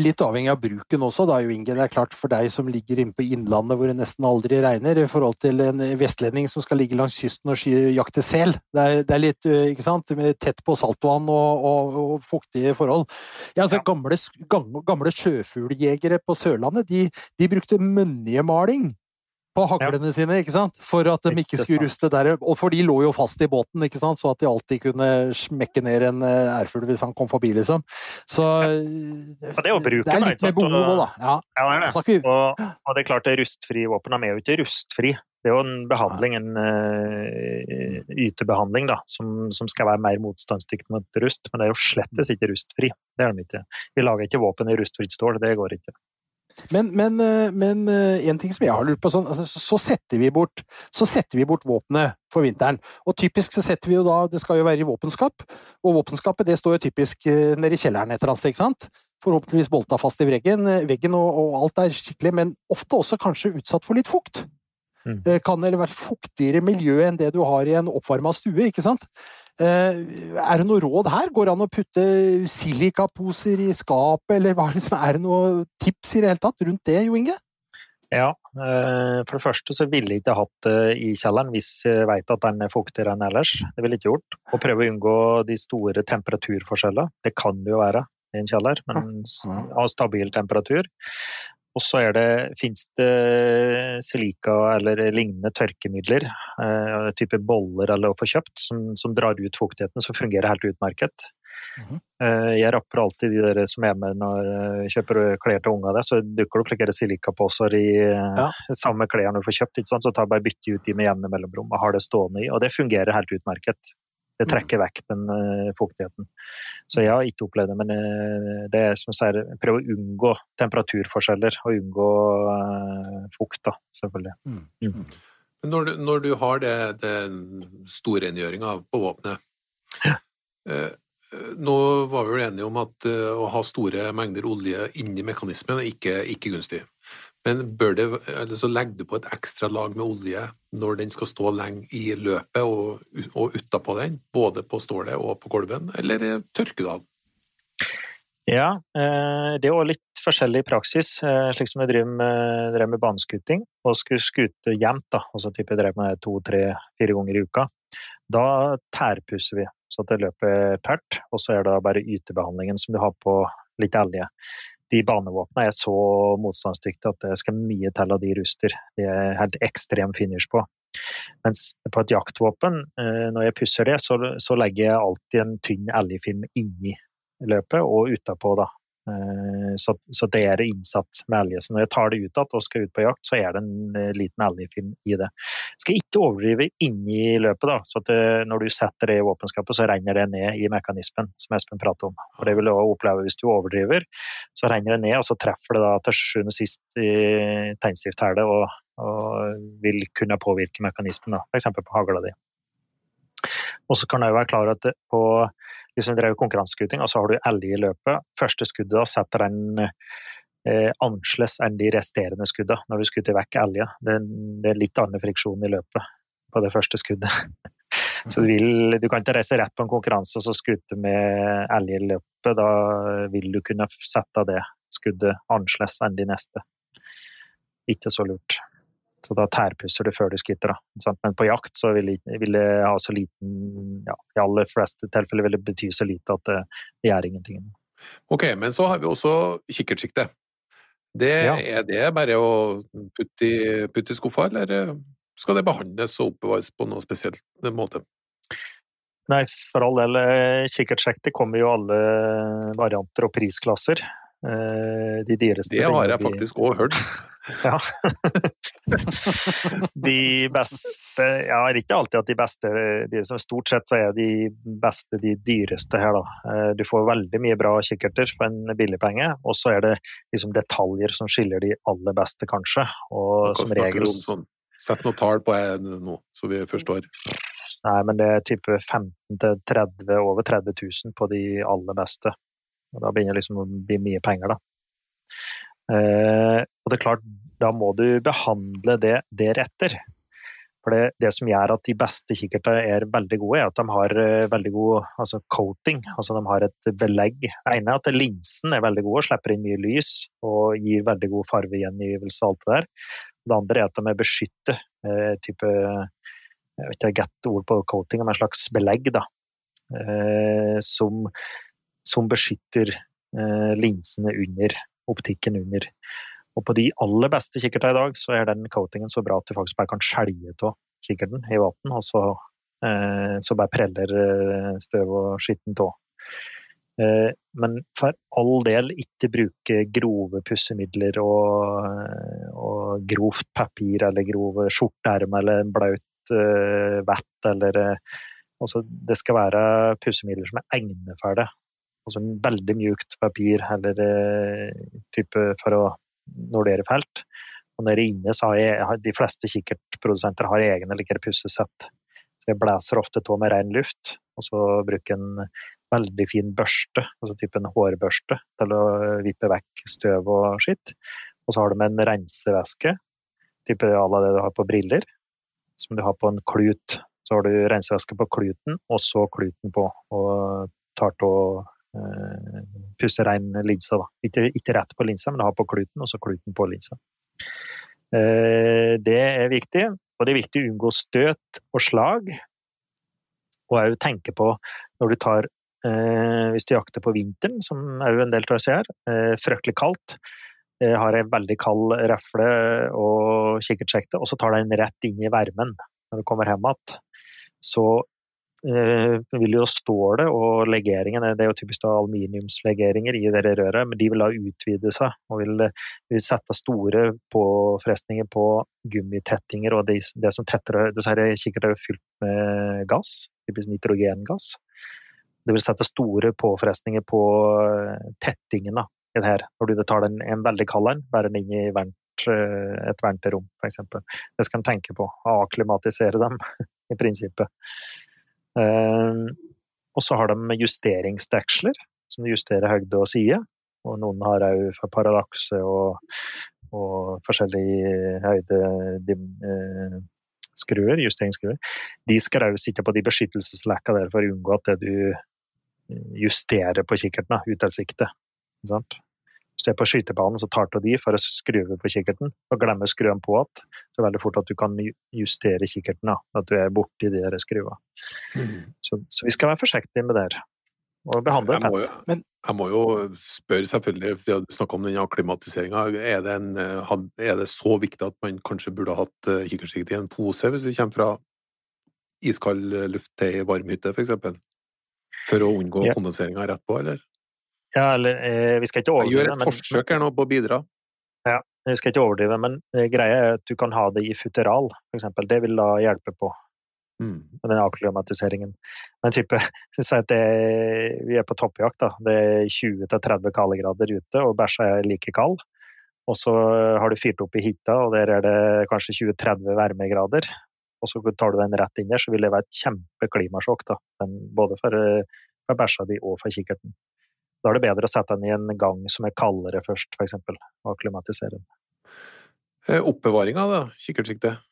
litt, avhengig av bruken også, da, jo Inge. Det er klart for deg som ligger inne på Innlandet hvor det nesten aldri regner, i forhold til en vestlending som skal ligge langs kysten og jakte sel. Det er, det er litt ikke sant? tett på saltvann og, og, og fuktige forhold. Ja, altså, ja. Gamle, gamle sjøfugljegere på Sørlandet de, de brukte mønjemaling på haglene ja. sine, ikke sant? For at de ikke skulle ruste der. Og for de lå jo fast i båten, ikke sant? så at de alltid kunne smekke ned en eh, ærfugl hvis han kom forbi, liksom. Så ja, det, er bruke, det er litt med behov òg, da. Ja. ja, det er det. Og, og, det er klart det rustfrie våpen er jo ikke rustfri. Det er jo en behandling, en uh, ytebehandling, da, som, som, skal være mer motstandsdyktig mot rust. Men det er jo slettes ikke rustfri. Det er de ikke. Vi lager ikke våpen i rustfritt stål, det går ikke. Men, men, eh, men, en ting som jeg har lurt på, sånn, altså, så setter vi bort, så setter vi bort våpenet for vinteren. Og typisk så setter vi jo da, det skal jo være i våpenskap, og våpenskapet det står jo typisk nede i kjelleren et eller annet sted, ikke sant? Forhåpentligvis bolta fast i veggen, veggen og, og, alt er skikkelig, men ofte også kanskje utsatt for litt fukt. Mm. Eh, kan eller være fuktigere miljø enn det du har i en oppvarma stue, ikke sant. Eh, er det noe råd her? Går det an å putte silikaposer i skapet, eller hva, liksom, er det noe tips i det hele tatt rundt det, Jo Inge? Ja, eh, for det første så ville jeg ikke hatt det i kjelleren hvis jeg vet at den er fuktigere enn ellers. Det ville jeg ikke gjort. Og prøve å unngå de store temperaturforskjellene. Det kan det jo være i en kjeller, men av stabil temperatur. Og så er det, silika eller lignende tørkemidler, eh, type boller eller å få kjøpt, som, som, drar ut fuktigheten, som fungerer helt utmerket. Mm -hmm. Jeg rapper alltid de der som er med når jeg kjøper klær til unger, så dukker det opp like silikaposer i ja. samme når du får kjøpt. Så tar jeg bare bytte ut de med jevne mellomrom og har det stående i. Og det fungerer helt utmerket. Det mm. trekker vekk den uh, fuktigheten. Så jeg har ikke opplevd det, men uh, det er som sier, prøve å unngå temperaturforskjeller og unngå uh, fukt, da, selvfølgelig. Mm. Mm. Når, du, når, du, har det, det storrengjøringa på våpenet ja. Nå var vi vel enige om at å ha store mengder olje inni mekanismen er ikke, ikke gunstig. Men bør det, så legger du på et ekstra lag med olje når den skal stå lenge i løpet og, og utapå den, både på stålet og på kolben, eller tørker du av? Ja, eh, det er òg litt forskjellig praksis. Eh, slik som jeg driver med, drev med baneskuting og skulle skute jevnt, da, altså type jeg drev med to, tre, fire ganger i uka, da tærpusser vi så at det løper tært, og så er det bare ytebehandlingen som du har på litt elge de banevåpnene er så motstandsdyktige at det skal mye til av de ruster. De er helt ekstrem finish på. Mens på et jaktvåpen, eh, når jeg pusser det, så, så legger jeg alltid en tynn elgfilm inni løpet og utapå, da. Eh, så, så, det er innsatt med elg. Så når jeg tar det ut igjen og skal ut på jakt, så er det en eh, liten elgfilm i det. Jeg skal ikke overdrive inni løpet, da, så det, når du setter det i våpenskapet, så renner det ned i mekanismen, som Espen prater om. Og Det vil du også oppleve hvis du overdriver. Så renner det ned, og så treffer det da til sjuende og sist i tegnstifthellet og, og vil kunne påvirke mekanismen, f.eks. på hagla di. Og så kan jeg være klar at på hvis du drev konkurranseskuting, og så har du elg i løpet. Første skuddet setter den eh, annerledes enn de resterende skuddene når du skutter vekk elgen. Det, det, er litt annen friksjon i løpet på det første skuddet. Så du, vil, du kan ikke reise rett på en konkurranse og så skute med elg i løpet. Da vil du kunne sette det skuddet annerledes enn de neste. Ikke så lurt. Så da tærpusser du før du skutter. Men på jakt så vil vil det ha så liten ja, I aller fleste tilfeller vil det bety så lite at det, det gjør ingenting. Ok, men så har vi også kikkertsikte. Det, ja. Er det bare å putte i, putte i skuffa, eller skal det behandles og oppbevares på noen spesiell måte? Nei, for all del. Eh, kommer jo alle varianter og prisklasser. Eh, de dyreste Det har jeg faktisk òg hørt. Ja. de beste Ja, det er ikke alltid at de beste dyreste, stort sett så er de beste de dyreste her, da. Eh, du får veldig mye bra kikkerter for en billig penge, og så er det liksom detaljer som skiller de aller beste, kanskje. Og som regel sånn. Sett noe tall på nå, så vi forstår. Nei, men det er type 15 til 30, over 30 000 på de aller beste. Og da begynner det liksom å bli mye penger, da. Eh, og det er klart, da må du behandle det deretter. For det, det, som gjør at de beste kikkertene er veldig gode, er at de har uh, veldig god altså coating. Altså de har et belegg. Det ene er at linsen er veldig god og slipper inn mye lys og gir veldig god farvegjengivelse og alt det der. Det andre er at de er beskyttet. Eh, type jeg vet ikke get ord på coating, men en slags belegg da, eh, som som beskytter eh, linsene under, optikken under. Og på de aller beste kikkertene i dag, så er den coatingen så bra at du faktisk bare kan skjelje av kikkerten i vann, og så, eh, så bare preller eh, støv og skitten av. Men for all del ikke bruke grove pussemidler og, og grovt papir eller grove skjorteermer eller en blaut vett eller altså Det skal være pussemidler som er egnet for det. Altså veldig mjukt papir eller uh, type for å nordere felt. Og nede inne så har jeg, de fleste kikkertprodusenter har egne eller pussesett. Så jeg blæser ofte av med ren luft, og så bruker en veldig fin børste, altså type en hårbørste, til å vippe vekk støv og skitt. Og så har du med en rensevæske, type à la det du har på briller, som du har på en klut. Så har du rensevæske på kluten, og så kluten på, og tar å eh, pusse rein linsa. Da. Ikke, ikke, rett på linsa, men ha på kluten, og så kluten på linsa. Eh, det er viktig. Og det er viktig å unngå støt og slag. Og òg tenke på når du tar Eh, hvis du jakter på vinteren, som òg en del av oss gjør, eh, fryktelig kaldt, eh, har ei veldig kald røfle og kikkertsekte, og så tar den rett inn i varmen når du kommer hjem igjen, så vil jo stålet og legeringen, det er jo typisk aluminiumslegeringer i det røret, men de vil da utvide seg og vil, vil sette store påfrestninger på gummitettinger og det, det som tetter Dessverre er er fylt med gass, typisk nitrogengass. Det vil sette store påfrestninger på eh, tettingen i det her. Når du tar den, en veldig kald en, bærer den inn i varmt, eh, et varmt rom, f.eks. Det skal en tenke på. Akklimatisere dem, i prinsippet. Uh, og så har de justeringsdeksler, som justerer høyde og side. Og noen har òg parallakse og, og forskjellige høyde uh, skruer, justeringsskruer. De skal òg sitte på de beskyttelseslekkene der for å unngå at det du justerer på kikkerten ut av sikte. Hvis du er på skytebanen, så tar du de for å skru på kikkerten, og glemmer å skru den på igjen. Så det veldig fort at du kan justere kikkerten, at du er borti de skruene. Mm. Så, så, vi skal være forsiktige med det. Og behandle Men, jeg må jo spørre, selvfølgelig, siden du snakker om den akklimatiseringa, er, eh, er, det så viktig at man kanskje burde ha hatt eh, i en pose hvis du kommer fra iskald luft til varm hytte, f.eks.? For å unngå ja. kondenseringa rett på, eller? Ja, eller eh, vi skal ikke overdrive. Jeg gjør et men, forsøk her nå på å bidra. Ja, vi skal ikke overdrive, men eh, greia er at du kan ha det i futteral, f.eks. Det vil da hjelpe på. Mm. Den akklimatiseringen. Men type, si at det, vi er på toppjakt, da. Det er 20-30 kaldegrader ute, og bæsja er like kald. Og så har du fyrt opp i hytta, og der er det kanskje 20-30 varmegrader og så tar du den rett inn der, så vil det være et kjempeklimasjokk. Både for, eh, for bæsja di og for kikkerten. Da er det bedre å sette den i en gang som er kaldere først, f.eks., og akklimatisere den. Eh, Oppbevaringa, da, kikkertsiktet.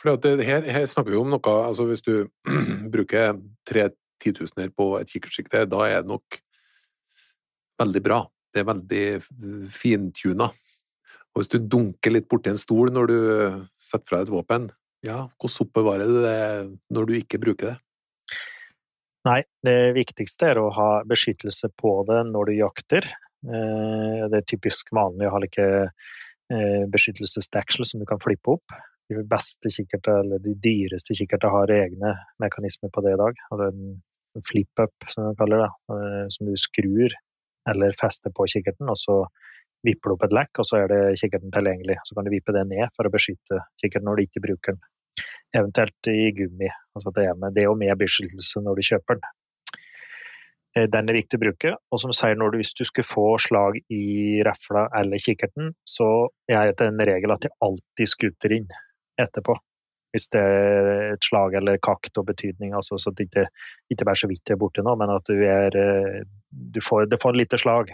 For her, her, snakker vi om noe altså Hvis du bruker tre titusener på et kikkertsikte, da er det nok veldig bra. Det er veldig fintuna. Og hvis du dunker litt borti en stol når du setter fra deg et våpen, ja, hvordan oppbevarer du det når du ikke bruker det? Nei, det viktigste er å ha beskyttelse på det når du jakter. Eh, det er typisk vanlig å ha like eh, beskyttelsesdeksel som du kan flippe opp. De beste kikkerter, eller de dyreste kikkertene, har egne mekanismer på det i dag. Det er en flip-up, som vi kaller det. Eh, som du skrur eller fester på kikkerten, og så vipper du opp et lekk, og så er det kikkerten tilgjengelig. Så kan du vippe det ned for å beskytte kikkerten når du ikke bruker den eventuelt i gummi. Altså det, med, det og med beskyttelse når du kjøper den. Eh, den er viktig å bruke. Og som sier, når du, hvis du skulle få slag i rafla eller kikkerten, så er det en regel at de alltid skuter inn etterpå. Hvis det er et slag eller kakt og betydning, altså så det ikke, ikke bare så vidt er borte nå, men at du er eh, du får, Det får lite slag,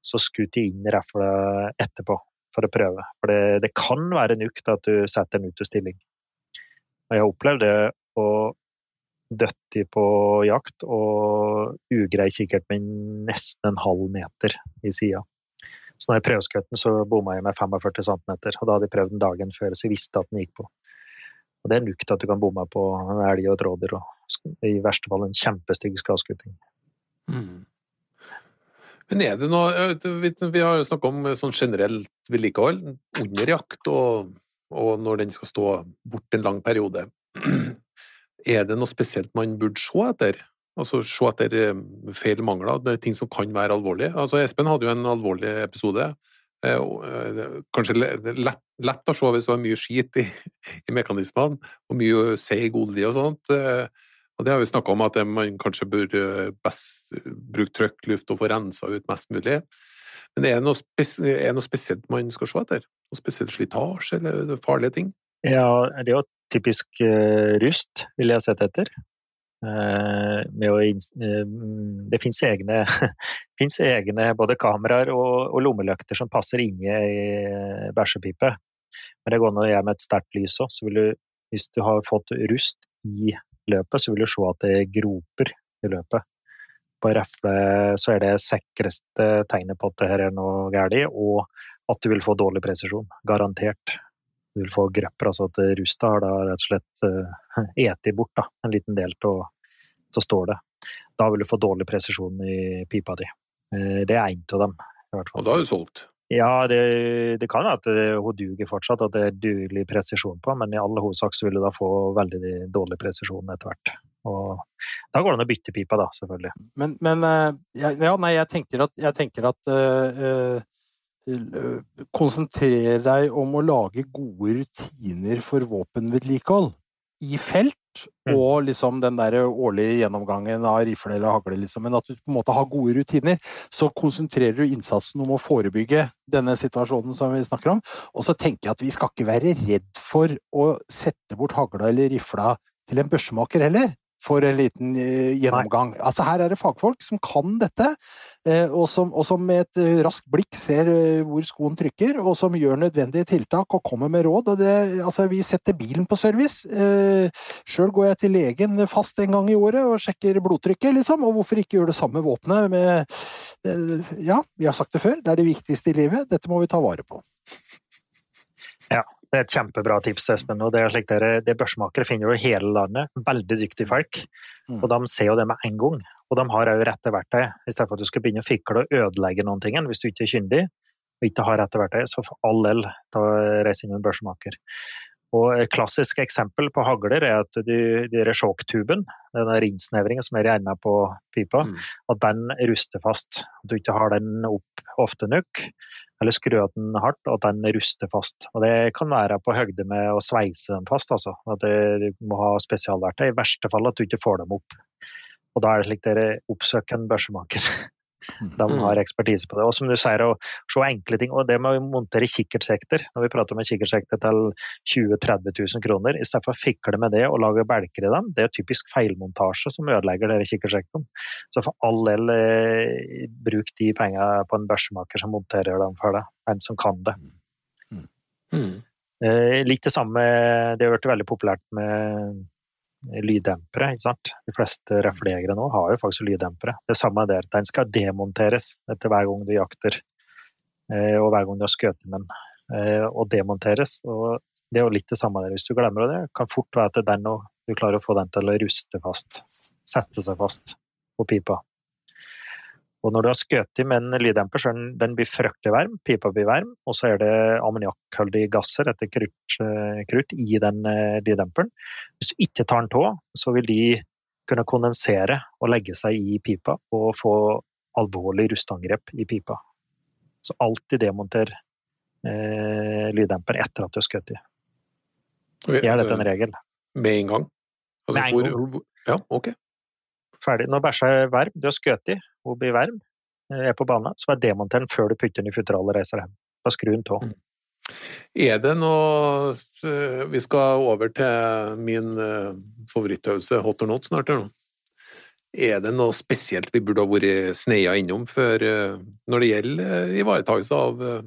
så skut de inn rafla etterpå for å prøve. For det, det kan være en ukt at du setter den ut til stilling. Og jeg har opplevd det å døtte på jakt og ugrei kikkert med nesten en halv meter i sida. Så når jeg prøvde den, så bomma jeg med 45 cm. Og da hadde jeg prøvd den dagen før, så jeg visste at den gikk på. Og det er til at du kan bomme på en elg og et rådyr, og i verste fall en kjempestygg skadeskuting. Mm. Men er det noe Vi har snakka om sånn generelt vedlikehold under jakt og og når den skal stå bort en lang periode. Er det noe spesielt man burde se etter? Altså se etter eh, feil mangler, er ting som kan være alvorlige. Altså Espen hadde jo en alvorlig episode. Eh, eh, Kanskje lett, lett å se hvis det var mye skit i, i mekanismene, og mye seig olje og sånt. Og det har vi snakka om, at man kanskje bør best bruke trøkkluft og få rensa ut mest mulig. Men er det noe, spes er noe spesielt man skal se etter? Noe spesielt slitasje eller farlige ting? Ja, det er jo typisk uh, rust, vil jeg sette etter. Uh, å eh, det finnes egne, egne både kameraer og, og lommelykter som passer inni i bæsjepipe. Men det går an å gjøre med et sterkt lys òg. Hvis du har fått rust i løpet, så vil du se at det er groper i løpet. På refle så er det sikreste tegnet på at det her er noe galt, og at du vil få dårlig presisjon. Garantert du vil få grøpper, altså at rusta har da rett og slett uh, eti bort da, en liten del av stålet. Da vil du få dårlig presisjon i pipa di. Uh, det er én av dem. i hvert fall. Og da er du solgt. Ja, det, det kan være at hun duger fortsatt, at det er dugelig presisjon på, men i alle hovedsak så vil du da få veldig dårlig presisjon etter hvert. Og da går det an å bytte pipa, da, selvfølgelig. Men, men eh, ja, nei, jeg tenker at, jeg tenker at eh, eh, Konsentrer deg om å lage gode rutiner for våpenvedlikehold i felt, Mm. og liksom den der årlige gjennomgangen av rifle eller hagle, liksom. Men at du på en måte har gode rutiner, så konsentrerer du innsatsen om å forebygge denne situasjonen som vi snakker om. Og så tenker jeg at vi skal ikke være redd for å sette bort hagla eller rifla til en børsemaker heller. For en liten eh, gjennomgang. Altså Her er det fagfolk som kan dette, eh, og som, og som med et eh, raskt blikk ser hvor skoen trykker, og som gjør nødvendige tiltak og kommer med råd. Det, altså Vi setter bilen på service. Sjøl går jeg til legen fast en gang i året og sjekker blodtrykket, liksom. Og hvorfor ikke gjøre det samme våpenet? Med, ja, vi har sagt det før, det er det viktigste i livet. Dette må vi ta vare på. Det er et kjempebra tips, Espen. og Det er slik dere, det er børsmakere finner jo i hele landet. Veldig dyktige folk. Mm. Og de ser jo det med en gang. Og de har òg rette verktøy. I stedet for at du skal begynne å fikle og ødelegge noen ting hvis du ikke er kyndig og ikke har rette verktøy, så for all del, da reis inn med en børsmaker. Og Et klassisk eksempel på hagler er at du, de sjokktuben, denne innsnevringen som er i enden på pipa, Mm. at den ruster fast. At du ikke har den opp ofte nok, eller skrur den hardt, og at den ruster fast. Og Det kan være på høgde med å sveise den fast, altså. At du må ha spesialverktøy. I verste fall at du ikke får dem opp. Og da er det slik dere oppsøker en børsemaker. De har ekspertise på det. Og som du sier, å se enkle ting. Og det med å montere kikkertsekter. Når vi prater om en kikkertsekter til 20 000-30 000 kroner, i stedet for å fikle med det og lage belker i dem, det er typisk feilmontasje som ødelegger dere kikkertsektene. Så for all del, eh, bruk de pengene på en børsemaker som monterer dem for deg. En som kan det. Mm. Eh, litt det samme, det har vært veldig populært med lyddempere. ikke sant? De fleste riflejegere nå har jo faktisk lyddempere. Det samme der. Den skal demonteres etter hver gang du jakter, eh, og hver gang du har skutt med den. Eh, og demonteres. og Det er jo litt det samme der. Hvis du glemmer det, kan fort være at det den og du klarer å få den til å ruste fast. Sette seg fast på pipa. Og når du har skutt med en lyddemper, så den, den blir fryktelig varm, pipa blir varm, og så er det ammoniakkholdige gasser etter krutt, eh, krutt i den eh, lyddemperen. Hvis du ikke tar den av, så vil de kunne kondensere og legge seg i pipa og få alvorlig rustangrep i pipa. Så alltid demonter eh, lyddemper etter at du har skutt. Det Er altså, dette en regel? Med en gang? Altså, Med en hvor- hvor- Ja, ok. Ferdig. Når bæsja er varm, du har skutt hun blir varm, eh, er på banen, så bare demonter den før du putter den i futteralet og reiser hjem. Da skrur den av. Mm. Er det noe eh, Vi skal over til min favorittøvelse, hot or not, snart. Er det noe spesielt vi burde ha vært sneia innom før, eh, når det gjelder eh, ivaretakelse av, eh,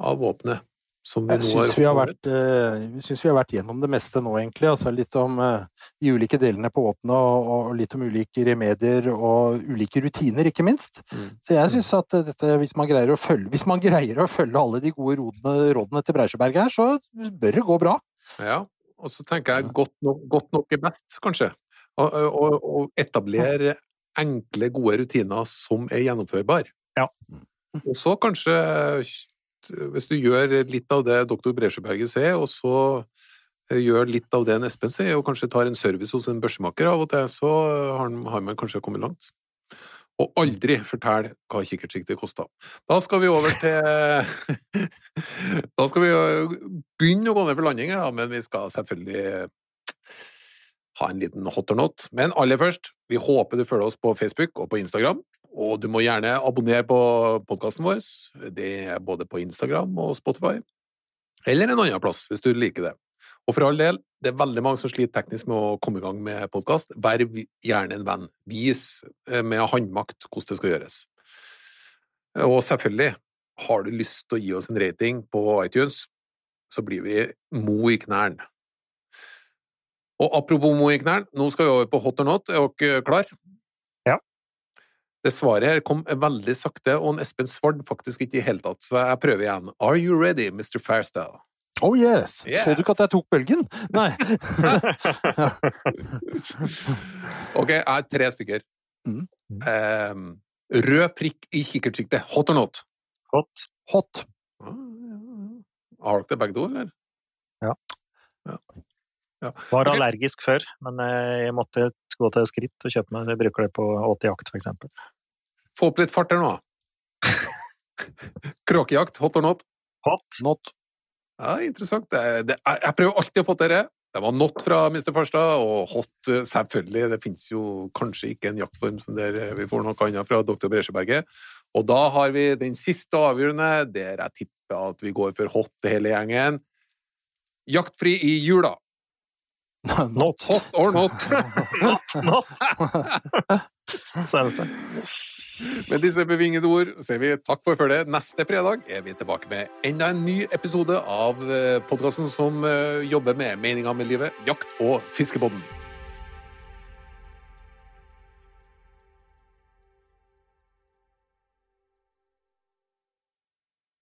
av våpenet? Jeg syns vi, har vært, vi synes vi har vært gjennom det meste nå, egentlig. Altså litt om eh, de ulike delene på våpenet, og, litt om ulike remedier og ulike rutiner, ikke minst. Mm. Så jeg syns at eh, dette, hvis man følge, hvis man greier å følge alle de gode rådene, rådene til Breisjøberg her, så bør det gå bra. Ja, og så tenker jeg godt nok, godt nok er best, kanskje. Å etablere enkle, gode rutiner som er gjennomførbare. Ja. Og så kanskje, hvis du gjør litt av det doktor Bresjøberget sier, og så gjør litt av det en Espen sier, og kanskje tar en service hos en børsmaker av og til, så har, man kanskje kommet langt. Og aldri fortell hva kikkertsiktet koster. Da skal vi over til Da skal vi begynne å gå ned for landinger, da, men vi skal selvfølgelig ha en liten hot or not. Men aller først, vi håper du følger oss på Facebook og på Instagram. Og du må gjerne abonnere på podkasten vår. Det er både på Instagram og Spotify. Eller en annen plass, hvis du liker det. Og for all del, det er veldig mange som sliter teknisk med å komme i gang med podkast. Vær gjerne en venn. Vis eh, med håndmakt hvordan det skal gjøres. Og selvfølgelig, har du lyst til å gi oss en rating på iTunes, så blir vi mo i knærne. Og apropos Moe i knærne, nå skal vi over på hot or not. Er dere klar? Ja. Det svaret her kom veldig sakte, og Espen svarte faktisk ikke i hele tatt, så jeg prøver igjen. Are you ready, Mr. Fairstyle? Oh yes. Yes. Så du ikke at jeg tok bølgen? Nei. Ok, jeg har tre stykker. Mm. Ehm, rød prikk i kikkertsiktet. Hot or not? Hot. Hot. Har dere det begge to, eller? Var okay. allergisk før, men eh, jeg måtte gå til skritt og kjøpe meg Jeg bruker det på 80 jakt, for eksempel. Få opp litt fart her nå. Kråkejakt, hot or not? Hot. Not. Ja, interessant. Det, det, jeg, jeg prøver alltid å få til det. Det var not fra Mr. Farstad, og hot eh, selvfølgelig. Det finnes jo kanskje ikke en jaktform som der eh, vi får noe annet fra dr. Bresjeberget. Og da har vi den siste avgjørende, der jeg tipper at vi går for hot hele gjengen. Jaktfri i jula. Not. Hot or not? not, not. Med disse bevingede ord sier vi takk for følget. Neste fredag er vi tilbake med enda en ny episode av podkasten som eh, jobber med meninga med livet, jakt og fiskebåten.